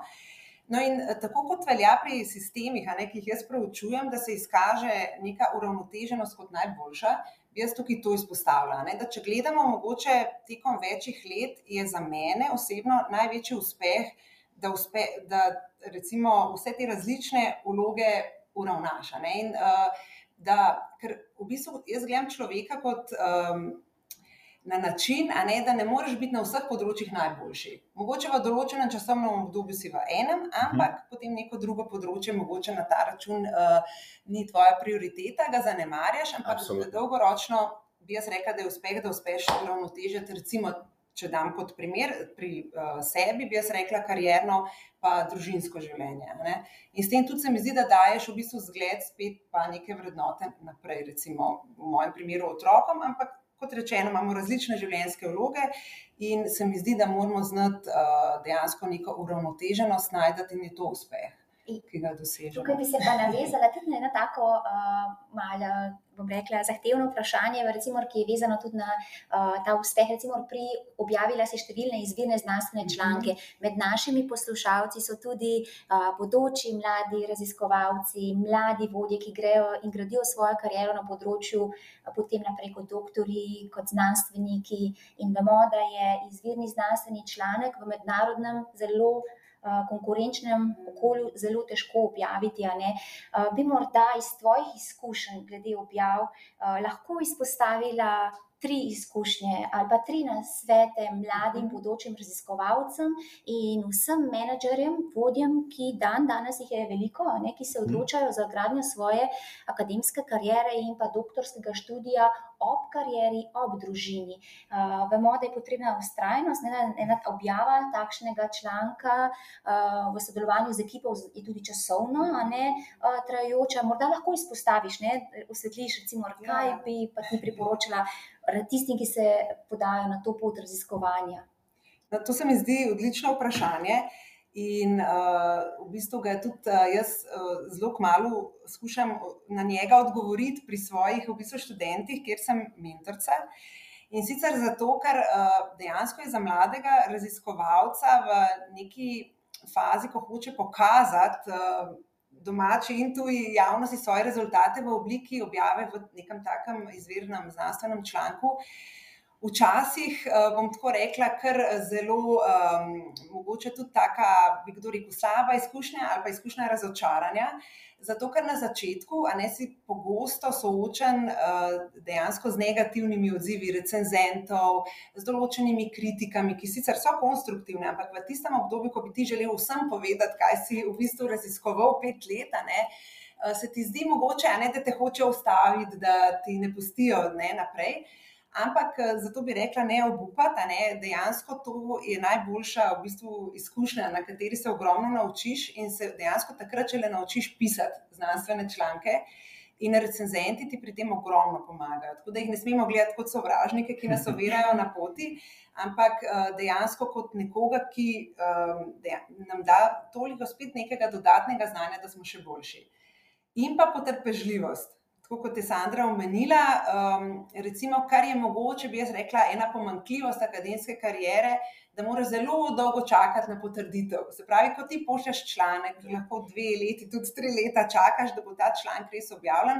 No, in tako kot velja pri sistemih, ne, ki jih jaz preučujem, da se izkaže neka uravnoteženost kot najboljša, bi jaz tukaj to izpostavila. Ne, da če gledamo mogoče tekom večjih let, je za mene osebno največji uspeh, da, uspe, da recimo vse te različne vloge uravnaš. In, uh, da, ker v bistvu jaz gledam človeka kot um, na način, ne, da ne moreš biti na vseh področjih najboljši. Mogoče v določenem časovnem obdobju si v enem, ampak mhm. potem neko drugo področje, mogoče na ta račun uh, ni tvoja prioriteta, ga zanemarjaš, ampak Absolutno. dolgoročno bi jaz rekel, da je uspeh, da uspeš ravnotežiti recimo če dam kot primer, pri uh, sebi bi jaz rekla karjerno, pa družinsko življenje. Ne? In s tem tudi se mi zdi, da daješ v bistvu zgled, spet pa neke vrednote naprej, recimo v mojem primeru otrokom, ampak kot rečeno, imamo različne življenjske vloge in se mi zdi, da moramo znati uh, dejansko neko uravnoteženost najti in je to uspeh ki ga dosežemo. Tukaj bi se pa navezala tudi na eno tako uh, malo, bom rekla, zahtevno vprašanje, recimo, ki je vezano tudi na uh, ta uspeh. Recimo, pri objavila se številne izvirne znanstvene mhm. članke. Med našimi poslušalci so tudi uh, bodoči mladi raziskovalci, mladi vodje, ki grejo in gradijo svojo kariero na področju, uh, potem naprej kot doktori, kot znanstveniki. In vemo, da je izvirni znanstveni članek v mednarodnem zelo konkurenčnem okolju zelo težko objaviti. Bi morda iz tvojih izkušenj glede objav lahko izpostavila tri izkušnje ali pa tri nasvete mladim mhm. bodočim raziskovalcem in vsem menedžerjem, vodjem, ki dan danes jih je veliko, ne, ki se mhm. odločajo za gradnjo svoje akademske kariere in pa doktorskega študija ob karieri, ob družini. Uh, vemo, da je potrebna ustrajnost, ne, ena objava takšnega članka uh, v sodelovanju z ekipo je tudi časovno, a ne uh, trajajoča. Morda lahko izpostaviš, ne, osvetliš, recimo, kaj ja. bi pa ti priporočila tistim, ki se podajo na to pot raziskovanja? To se mi zdi odlično vprašanje. In uh, v bistvu ga tudi uh, jaz uh, zelo malo skušam na njega odgovoriti pri svojih v bistvu, študentih, kjer sem mentorica. In sicer zato, ker uh, dejansko je za mladega raziskovalca v neki fazi, ko hoče pokazati uh, domači in tuji javnosti svoje rezultate v obliki objave v nekem takem izvirnem znanstvenem članku. Včasih uh, bom tako rekla, ker zelo, um, mogoče tudi taka, bi kdo rekel, slaba izkušnja ali pa izkušnja razočaranja. Zato, ker na začetku, a ne si pogosto soočen uh, dejansko z negativnimi odzivi recenzentov, z določenimi kritikami, ki sicer so konstruktivne, ampak v tistem obdobju, ko bi ti želel vsem povedati, kaj si v bistvu raziskoval pet let, ne, uh, se ti zdi mogoče, ne, da te hoče ustaviti, da ti ne pustijo ne, naprej. Uh, Ampak eh, zato bi rekla, ne obupati, ne, dejansko to je najboljša v bistvu, izkušnja, na kateri se ogromno naučiš in se dejansko takrat, če le naučiš pisati znanstvene članke. In recenzenti ti pri tem ogromno pomagajo. Tako da jih ne smemo gledati kot sovražnike, ki nas ovirajo na poti, ampak eh, dejansko kot nekoga, ki ehm, nam da toliko spet nekega dodatnega znanja, da smo še boljši. In pa potrpežljivost tako kot je Sandra omenila, um, recimo, kar je mogoče, bi jaz rekla, ena pomankljivost akademske kariere, da moraš zelo dolgo čakati na potrditev. Se pravi, ko ti pošlješ članek, lahko dve leti, tudi tri leta čakaš, da bo ta članek res objavljen.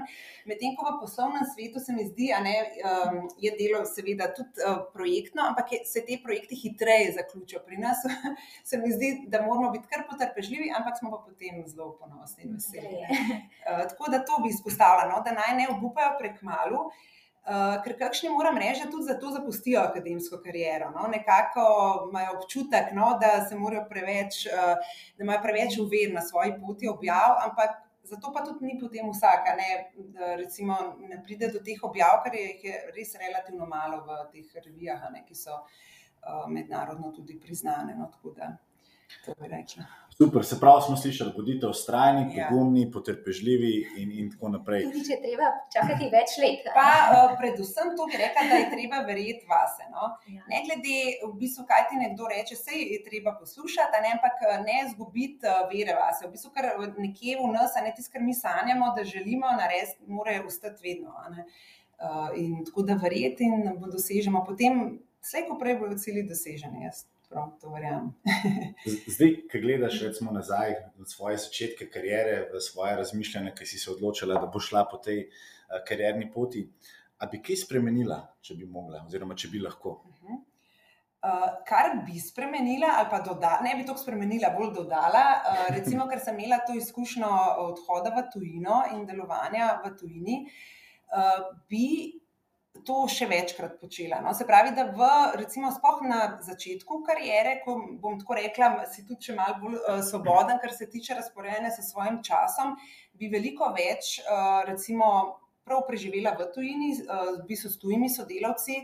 Medtem ko v poslovnem svetu se mi zdi, da um, je delo seveda tudi uh, projektno, ampak je, se te projekti hitreje zaključijo. Pri nas se mi zdi, da moramo biti kar potrpežljivi, ampak smo pa potem zelo ponosni in veseli. Uh, tako da to bi izpostavljeno, da naj ne obupajo prek malu. Uh, ker kakšni moram reči, da tudi zato zapustijo akademsko kariero. No? Nekako imajo občutek, no, da se morajo preveč, uh, da imajo preveč uver na svoji poti objav, ampak zato pa tudi ni potem vsaka, ne, recimo ne pride do teh objav, ker je, je res relativno malo v teh revijah, ne, ki so uh, mednarodno tudi priznane. No, tako da. Super, se pravi, smo slišali, bodite ustrajni, ja. pogumni, potrpežljivi in, in tako naprej. Tudi če treba čakati več let. Pa, uh, predvsem to bi rekla, da je treba verjeti vase. No? Ja. Ne glede, v bistvu, kaj ti nekdo reče, se je treba poslušati, ne, ampak ne izgubiti uh, vere vase. V bistvu, kar nekje v nas, a ne tisto, kar mi sanjamo, da želimo narediti, mora ostati vedno. Uh, in tako da verjeti in bo dosežemo. Potem, vse, ko prej bojo cilji doseženi. Jaz prav to verjamem. Zdaj, ki gledaš recimo, nazaj na svoje začetke kariere, v svoje razmišljanje, ki si se odločila, da bo šla po tej uh, karierni poti, ali bi kaj spremenila, če bi mogla, oziroma če bi lahko? Uh, kar bi spremenila, ali pa dodala, ne bi to spremenila, bolj dodala. Uh, recimo, ker sem imela to izkušnjo odhoda v tujino in delovanja v tujini, uh, bi to še večkrat počela. No? Se pravi, da v, recimo, spoh na začetku kariere, ko bom tako rekla, si tudi malo bolj uh, svoboden, kar se tiče razporejanja s svojim časom, bi veliko več, uh, recimo, prav preživela v tujini, uh, v bistvu s tujimi sodelavci.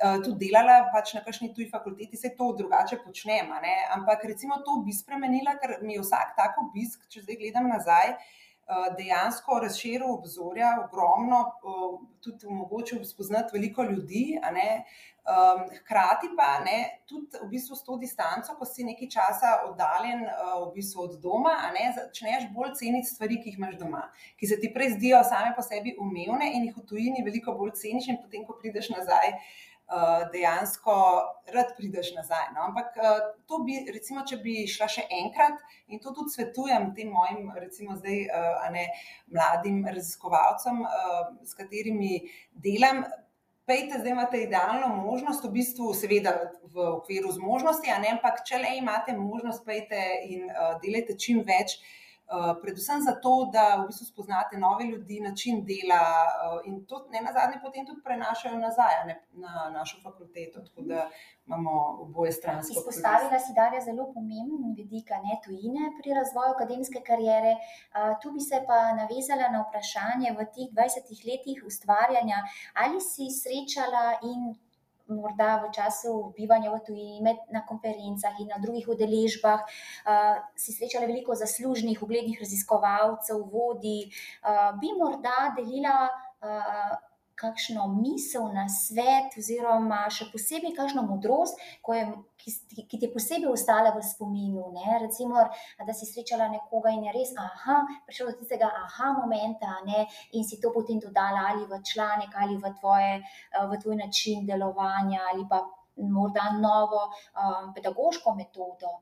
Tudi delala pač na kakšni tuji fakulteti, se to drugače počnem. Ampak recimo to bi spremenila, ker mi je vsak tak obisk, če zdaj gledam nazaj, uh, Eh, dejansko razširil obzorja, ogromno, eh, tudi omogočil spoznati veliko ljudi. Um, hkrati pa ne, tudi v bistvu s to distanco, ko si nekaj časa oddaljen v bistvu od doma, ne, začneš bolj ceniti stvari, ki jih imaš doma, ki se ti prej zdijo same po sebi umevne in jih v tujini veliko bolj ceniš, in potem, ko prideš nazaj, uh, Eh, dejansko rad prideš nazaj. No? Ampak eh, to bi, recimo, če bi šla še enkrat in to tudi svetujem tem mojim, recimo, zdaj, eh, ne, mladim raziskovalcem, s katerimi delam. Pejte, zdaj imate idealno možnost, v bistvu, seveda v okviru zmožnosti, ampak če le imate možnost, pejte in uh, delajte čim več uh, Eh, predvsem zato, da v bistvu spoznate nove ljudi, način dela uh, in to ne na zadnje potem tudi prenašajo nazaj ne, na našo fakulteto. Tako da imamo oboje stranske. Izpostavila si, da je zelo pomemben vidik ne tujine pri razvoju akademske kariere. Uh, tu bi se pa navezala na vprašanje v teh 20 letih ustvarjanja, ali si srečala in morda v času bivanja v tujini, na konferencah in na drugih udeležbah, uh, si srečala veliko zaslužnih, uglednih raziskovalcev, vodi, uh, bi morda delila. Uh, kakšno misel na svet, oziroma še posebej kakšno modrost, je, ki, ki ti je posebej ostala v spominu. Ne? Recimo, da si srečala nekoga in je res, aha, prišel do tistega aha momenta ne? in si to potem dodala ali v članek ali v, tvoje, v tvoj način delovanja ali pa morda novo um, pedagoško metodo.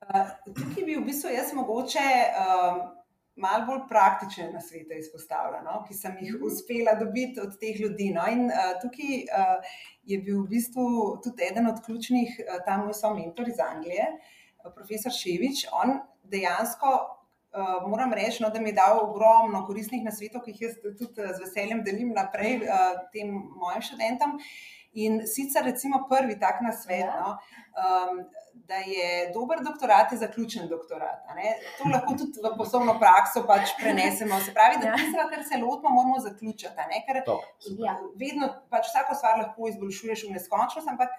Uh, tukaj bi v bistvu jaz mogoče. Um, malo bolj praktične na svetu izpostavljeno, no, ki sem jih mhm. uspela dobiti od teh ljudi. No. In uh, tukaj uh, je bil v bistvu tudi eden od ključnih, uh, ta moj somentor iz Anglije, uh, profesor Ševič. On dejansko, uh, moram reči, no, da mi je dal ogromno koristnih nasvetov, ki jih jaz tudi z veseljem delim naprej uh, tem mojim študentom. In sicer, recimo, prvi tak nasvet. Ja. No, um, da je dober doktorat, je zaključen doktorat. To lahko tudi v poslovno prakso pač prenesemo. Se pravi, da tisto, ja. kar se lotimo, moramo zaključiti. Ker ja. vedno pač vsako stvar lahko izboljšuješ v neskončnost, ampak.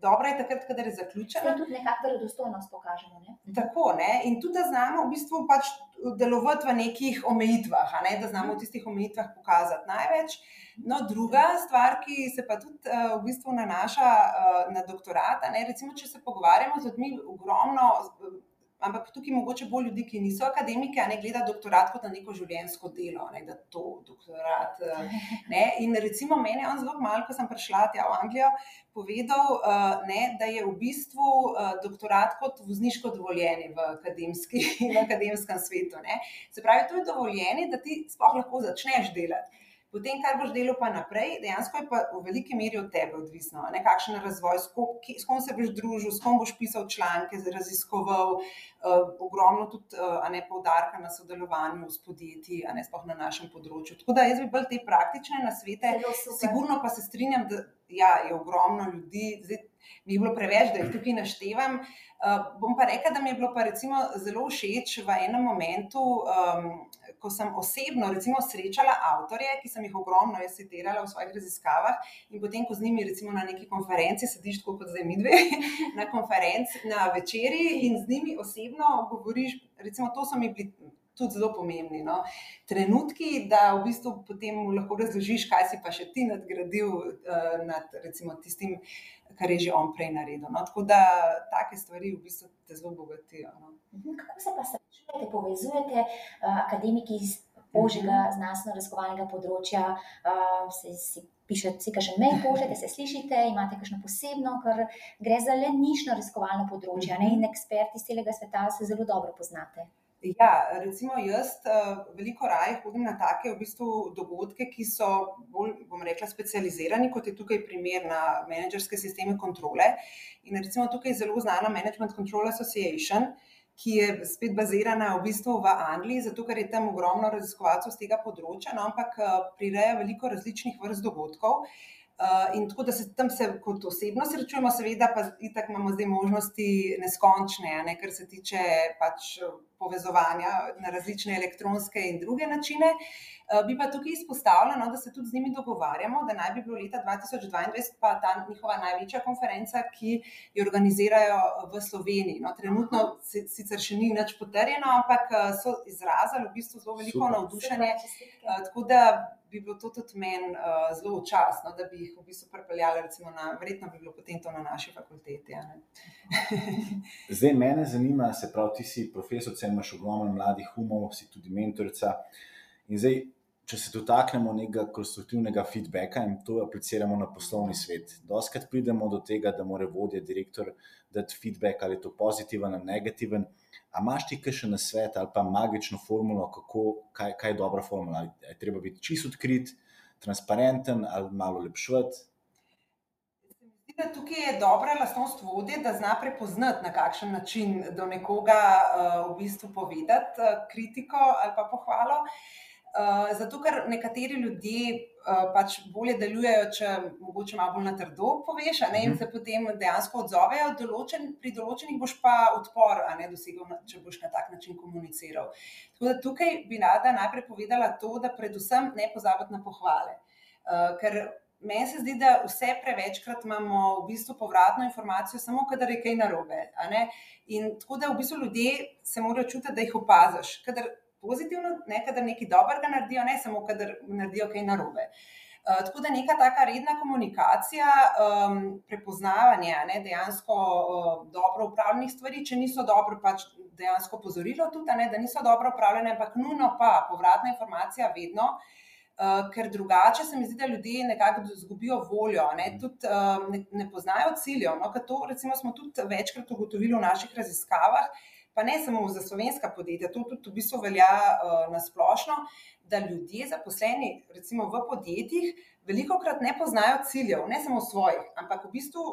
Dobro je takrat, kadar je zaključeno. Da tudi nekako verodostojnost pokažemo. Ne? Tako, ne? in tudi da znamo v bistvu pač delovati v nekih omejitvah, ne? da znamo v tistih omejitvah pokazati največ. No, druga stvar, ki se pa tudi uh, v bistvu nanaša uh, na doktorat, ne, recimo, če se pogovarjamo z ljudmi, ogromno, ampak tukaj mogoče bolj ljudi, ki niso akademiki, ne gleda doktorat kot na neko življenjsko delo, ne, da to doktorat. Uh, ne, in recimo meni je on zelo malo, ko sem prišla tja v Anglijo, povedal, uh, ne, da je v bistvu uh, doktorat kot vozniško dovoljenje v, v akademskem svetu. Ne. Se pravi, to je dovoljenje, da ti sploh lahko začneš delati. Potem, kar boš delal pa naprej, dejansko je pa v veliki meri od tebe odvisno, ne, kakšen je razvoj, s kom, s kom se boš družil, s kom boš pisal članke, raziskoval, uh, ogromno tudi uh, ne, poudarka na sodelovanju s podjetji, a ne sploh na našem področju. Tako da jaz bi bolj te praktične nasvete, sigurno pa se strinjam, da ja, je ogromno ljudi, zdaj mi je bilo preveč, da jih tukaj naštevam. Uh, bom pa rekla, da mi je bilo pa recimo zelo všeč v enem momentu, um, ko sem osebno recimo srečala avtorje, ki sem jih ogromno citirala v svojih raziskavah in potem, ko z njimi recimo na neki konferenci sediš, tako kot zdaj mi dve, na konferenci, na večerji in z njimi osebno govoriš, recimo to so mi bili tudi zelo pomembni. No. Trenutki, da v bistvu potem lahko razložiš, kaj si pa še ti nadgradil uh, nad recimo, tistim, kar je že on prej naredil. No. Tako da take stvari v bistvu te zelo bogatijo. No. Mhm, kako se pa srečujete, povezujete uh, akademiki iz ožjega mhm. znanstveno-raziskovalnega področja? Uh, se, si Pišete si kakšen mail, pošljete se, slišite, imate kakšno posebno, ker gre za le nišno raziskovalno področje ne? in eksperti iz celega sveta se zelo dobro poznate. Ja, recimo jaz uh, veliko raje hodim na take v bistvu, dogodke, ki so bolj, bom rekla, specializirani, kot je tukaj primer na menedžerske sisteme kontrole. In recimo tukaj je zelo znana Management Control Association, ki je spet bazirana v bistvu v Angliji, zato ker je tam ogromno raziskovalcev z tega področja, no, ampak uh, prireja veliko različnih vrst dogodkov. Uh, in tako da se tam se kot osebno srečujemo, seveda pa itak imamo zdaj možnosti neskončne, ne, kar se tiče pač povezovanja na različne elektronske in druge načine. Eh, bi pa tukaj izpostavila, no, da se tudi z njimi dogovarjamo, da naj bi bilo leta 2022 pa ta njihova največja konferenca, ki jo organizirajo v Sloveniji. No, trenutno sicer še ni nič potrjeno, ampak eh, so izrazili v bistvu zelo veliko navdušenje. Eh, tako da bi bilo to tudi meni uh, zelo časno, da bi jih v bistvu pripeljali, recimo, na, verjetno bi bilo potem to na naši fakulteti. Zdaj, mene zanima, se pravi, ti si profesor, imaš ogromno mladih umov, si tudi mentorica. In zdaj, če se dotaknemo nekega konstruktivnega feedbacka in to apliciramo na poslovni svet, doskrat pridemo do tega, da mora vodja, direktor dati feedback, ali je to pozitiven ali negativen. A imaš ti še na svet ali pa magično formulo, kako, kaj, kaj je dobra formula? Je treba biti čist odkrit, transparenten ali malo lepšati? Tukaj je dobra lastnost vodje, da zna prepoznati, na kakšen način do nekoga uh, v bistvu povedati uh, kritiko ali pa pohvalo. Uh, zato, ker nekateri ljudje uh, pač bolje delujejo, če mogoče malo bolj na trdo poveš, ne, in mhm. se potem dejansko odzovejo, določen, pri določenih boš pa odpor, a ne dosegel, če boš na tak način komuniciral. Tako da tukaj bi rada najprej povedala to, da predvsem ne pozabiti na pohvale. Uh, ker Meni se zdi, da vse prevečkrat imamo v bistvu povratno informacijo, samo kadar je kaj narobe. In tako da v bistvu ljudje se morajo čutiti, da jih opaziš. Kadar pozitivno, ne kadar nekaj dobrega naredijo, ne samo kadar naredijo kaj narobe. Uh, tako da neka taka redna komunikacija, um, prepoznavanje ne, dejansko uh, dobro upravljenih stvari, če niso dobro, pač dejansko pozorilo tudi, ne, da niso dobro upravljene, ampak nujno pa povratna informacija vedno, uh, Uh, ker drugače se mi zdi, da ljudje nekako izgubijo voljo, ne, tudi, uh, ne, ne poznajo ciljev. No, to recimo, smo tudi večkrat ugotovili v naših raziskavah, pa ne samo za slovenska podjetja, to tudi v bistvu velja uh, na splošno, da ljudje zaposleni recimo, v podjetjih veliko krat ne poznajo ciljev, ne samo svojih, ampak v bistvu.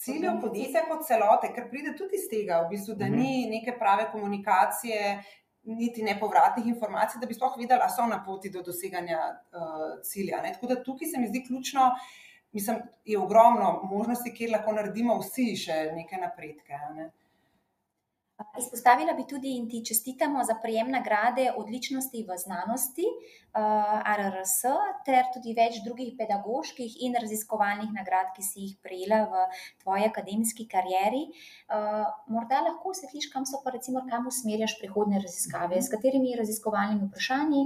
Ciljev podjetja kot celote, ker pride tudi iz tega, v bistvu, da mhm. ni neke prave komunikacije, niti nepovratnih informacij, da bi sploh vedeli, ali so na poti do doseganja uh, cilja. Ne? Tako da tukaj se mi zdi ključno, mislim, je ogromno možnosti, kjer lahko naredimo vsi še nekaj napredke. Ne? Izpostavila bi tudi in ti čestitamo za prejem nagrade odličnosti v znanosti uh, RRS, ter tudi več drugih pedagoških in raziskovalnih nagrad, ki si jih prejela v tvoji akademski karieri. Uh, morda lahko osvetliš, kam so pa recimo, kam usmerjaš prihodne raziskave, s katerimi raziskovalnimi vprašanji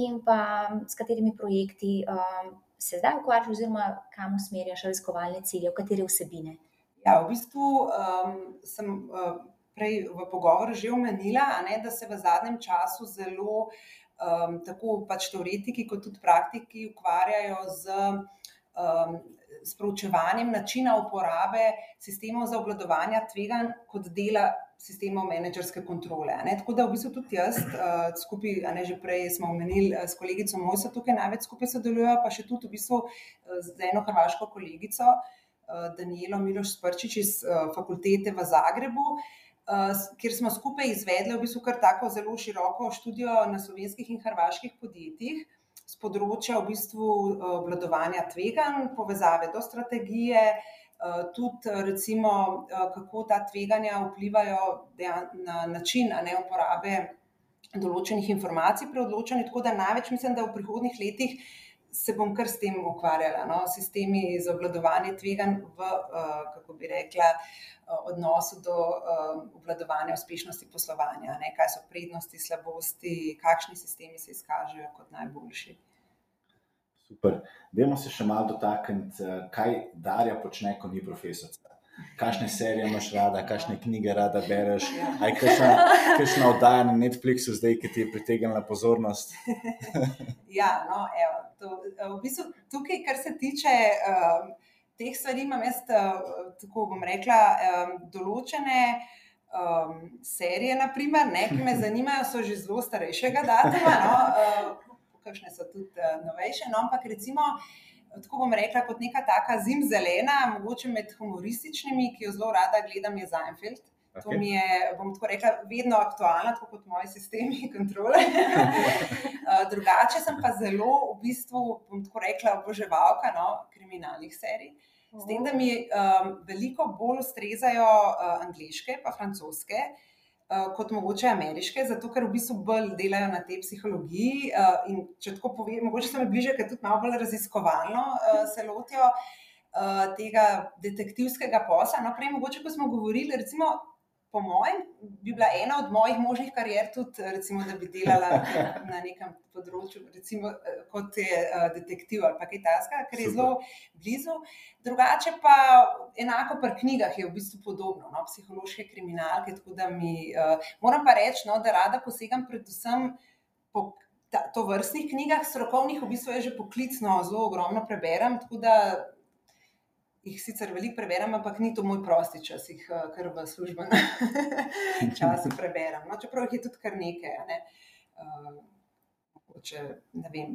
in pa s katerimi projekti um, se zdaj ukvarjaš, oziroma kam usmerjaš raziskovalne cilje, v katere vsebine. Ja, v bistvu um, sem. Uh, prej v pogovoru že omenila, ne, da se v zadnjem času zelo um, tako pač teoretiki, kot tudi praktiki ukvarjajo z. Um, S proučevanjem načina uporabe sistemov za obvladovanje tveganj kot dela sistemov menedžerske kontrole. Tako da v bistvu tudi jaz, uh, skupaj, a ne že prej smo omenili uh, s kolegico Mojso, tukaj največ skupaj sodelujejo, pa še tudi v bistvu uh, z eno hrvaško kolegico, uh, Danielo Miloš Sprčič iz uh, fakultete v Zagrebu. Uh, kjer smo skupaj izvedli v bistvu kar tako zelo široko študijo na slovenskih in hrvaških podjetjih z področja v bistvu obvladovanja tveganj, povezave do strategije, Eh, tudi recimo, eh, kako ta tveganja vplivajo na način ne, uporabe določenih informacij pri odločanju. Tako da največ mislim, da v prihodnih letih se bom kar s tem ukvarjala, no, sistemi za obvladovanje tveganj v, eh, kako bi rekla, odnosu do obvladovanja uspešnosti poslovanja, ne, kaj so prednosti, slabosti, kakšni sistemi se izkažejo kot najboljši. Super. Dajmo se še malo dotakniti, eh, kaj Darja počne, ko ni profesorica. Kakšne serije imaš rada, kakšne knjige rada bereš, aj kakšna oddaja na Netflixu, zdaj, ki ti je pritegnila pozornost. ja, no, evo, to, eh, v bistvu, tukaj, kar se tiče um, teh stvari, imam jaz, uh, tako bom rekla, um, določene. Um, serije, naprimer, ne, ki me zanimajo, so že zelo starejšega datuma. No, uh, kakšne so tudi uh, novejše. No, ampak recimo, tako bom rekla, kot neka taka zimzelena, mogoče med humorističnimi, ki jo zelo rada gledam, je Zainfeld. Okay. To mi je, bom tako rekla, vedno aktualna, tako kot moji sistemi kontrole. uh, drugače sem pa zelo, v bistvu, bom tako rekla, oboževalka no, kriminalnih serij. S tem, da mi um, veliko bolj ustrezajo uh, angliške, pa francoske, uh, Eh, kot mogoče ameriške, zato ker v bistvu bolj delajo na tej psihologiji. Uh, in če tako povem, mogoče so mi bliže, ker tudi malo bolj raziskovalno uh, se lotijo uh, tega detektivskega posla. No, prej, mogoče, ko smo govorili, recimo, po mojem, bi bila ena od mojih možnih karier tudi, recimo, da bi delala na nekem področju, recimo, eh, kot je uh, detektiv ali kaj takega, ker je zelo blizu. Drugače pa enako pri knjigah je v bistvu podobno, no, psihološke kriminalke. Mi, uh, moram pa reči, no, da rada posegam predvsem po. To vrstnih knjigah, strokovnih, v bistvu je že poklicno, zelo ogromno preberem, tako da jih sicer veliko preberem, ampak ni to moj prosti čas, jih eh, kar v službenem času preberem. No, čeprav jih je tudi kar nekaj. Ne. Uh, ne vem,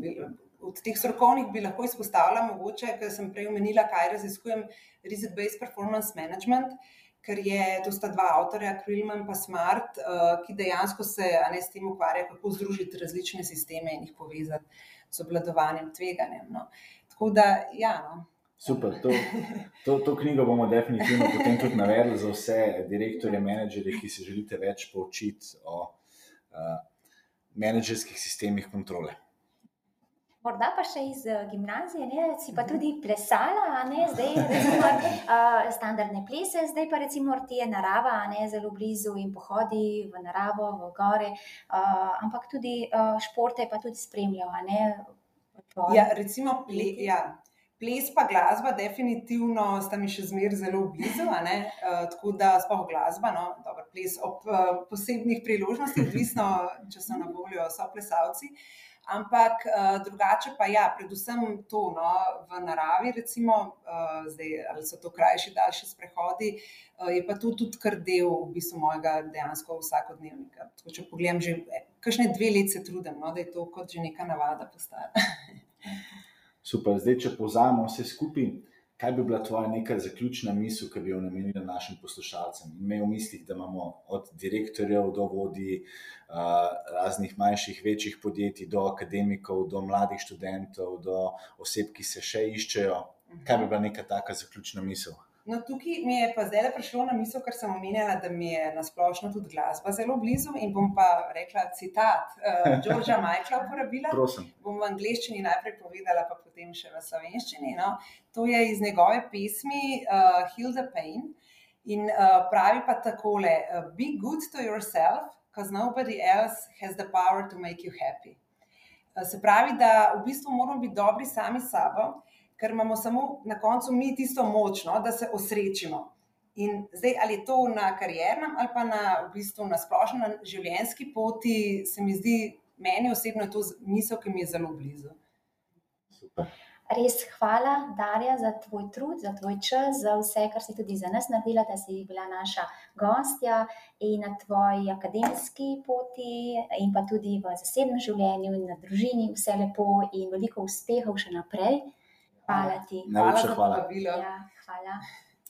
od teh strokovnih bi lahko izpostavila, mogoče, ker sem prej omenila, kaj raziskujem, Risk-Based Performance Management. Ker je to sta dva avtorja, Krillman in Smart, uh, ki dejansko se ne, s tem ukvarjajo, kako združiti različne sisteme in jih povezati z obladovanjem tveganja. No. Tako da, ja, no, Super, to, to, to knjigo bomo definitivno potem tudi navedli za vse direktorje, menedžerje, ki se želite več poučiti o uh, menedžerskih sistemih kontrole. Morda pa še iz uh, gimnazije, ne, si pa tudi plesala, ne, zdaj recimo, uh, standardne plese, zdaj pa recimo ti je narava, ne, zelo blizu in pohodi v naravo, v gore, uh, ampak tudi uh, športe pa tudi spremljajo. Ja, recimo, ple, ja, Ples pa glasba, definitivno sta mi še zmeraj zelo blizu, uh, tako da sploh glasba, no, dobro, ples ob uh, posebnih priložnostih, odvisno, če so na voljo, so plesalci. Ampak uh, drugače pa ja, predvsem to no, v naravi, recimo, uh, zdaj, ali so to krajši, daljši sprehodi, uh, je pa to tudi kar del v bistvu mojega dejansko vsakodnevnika. Tako, če pogledam, že kakšne dve leti se trudim, no, da je to kot že neka navada postala. Super, zdaj, če povzamemo vse skupaj, kaj bi bila tvoja neka zaključna misel, ki bi jo namenila našim poslušalcem? Imej v mislih, da imamo od direktorjev do vodij uh, raznih manjših, večjih podjetij, do akademikov, do mladih študentov, do oseb, ki se še iščejo. Kaj bi bila neka taka zaključna misel? No, tukaj mi je pa zdaj prišlo na misel, ker sem omenjala, da mi je nasplošno tudi glasba zelo blizu. In bom pa rekla citat uh, Georgea Michaela uporabila. Prosim. Bom v angleščini najprej povedala, pa potem še v slovenščini. No. To je iz njegove pesmi uh, Heal the Pain. In uh, pravi pa takole: Be good to yourself, because nobody else has the power to make you happy. Uh, se pravi, da v bistvu moramo biti dobri sami s sabo ker imamo samo na koncu mi tisto močno, da se osrečimo. In zdaj, ali je to na kariernem ali pa na, v bistvu, na splošni na življenjski poti, se mi zdi, meni osebno je to misel, ki mi je zelo blizu. Super. Res hvala, Darja, za tvoj trud, za tvoj čas, za vse, kar si tudi za nas naredila, da si bila naša gostja in na tvoji akademski poti, in pa tudi v zasebnem življenju in na družini. Vse lepo in veliko uspehov še naprej. Hvala ti. Najlepša hvala. Hvala za povabilo. Ja, hvala.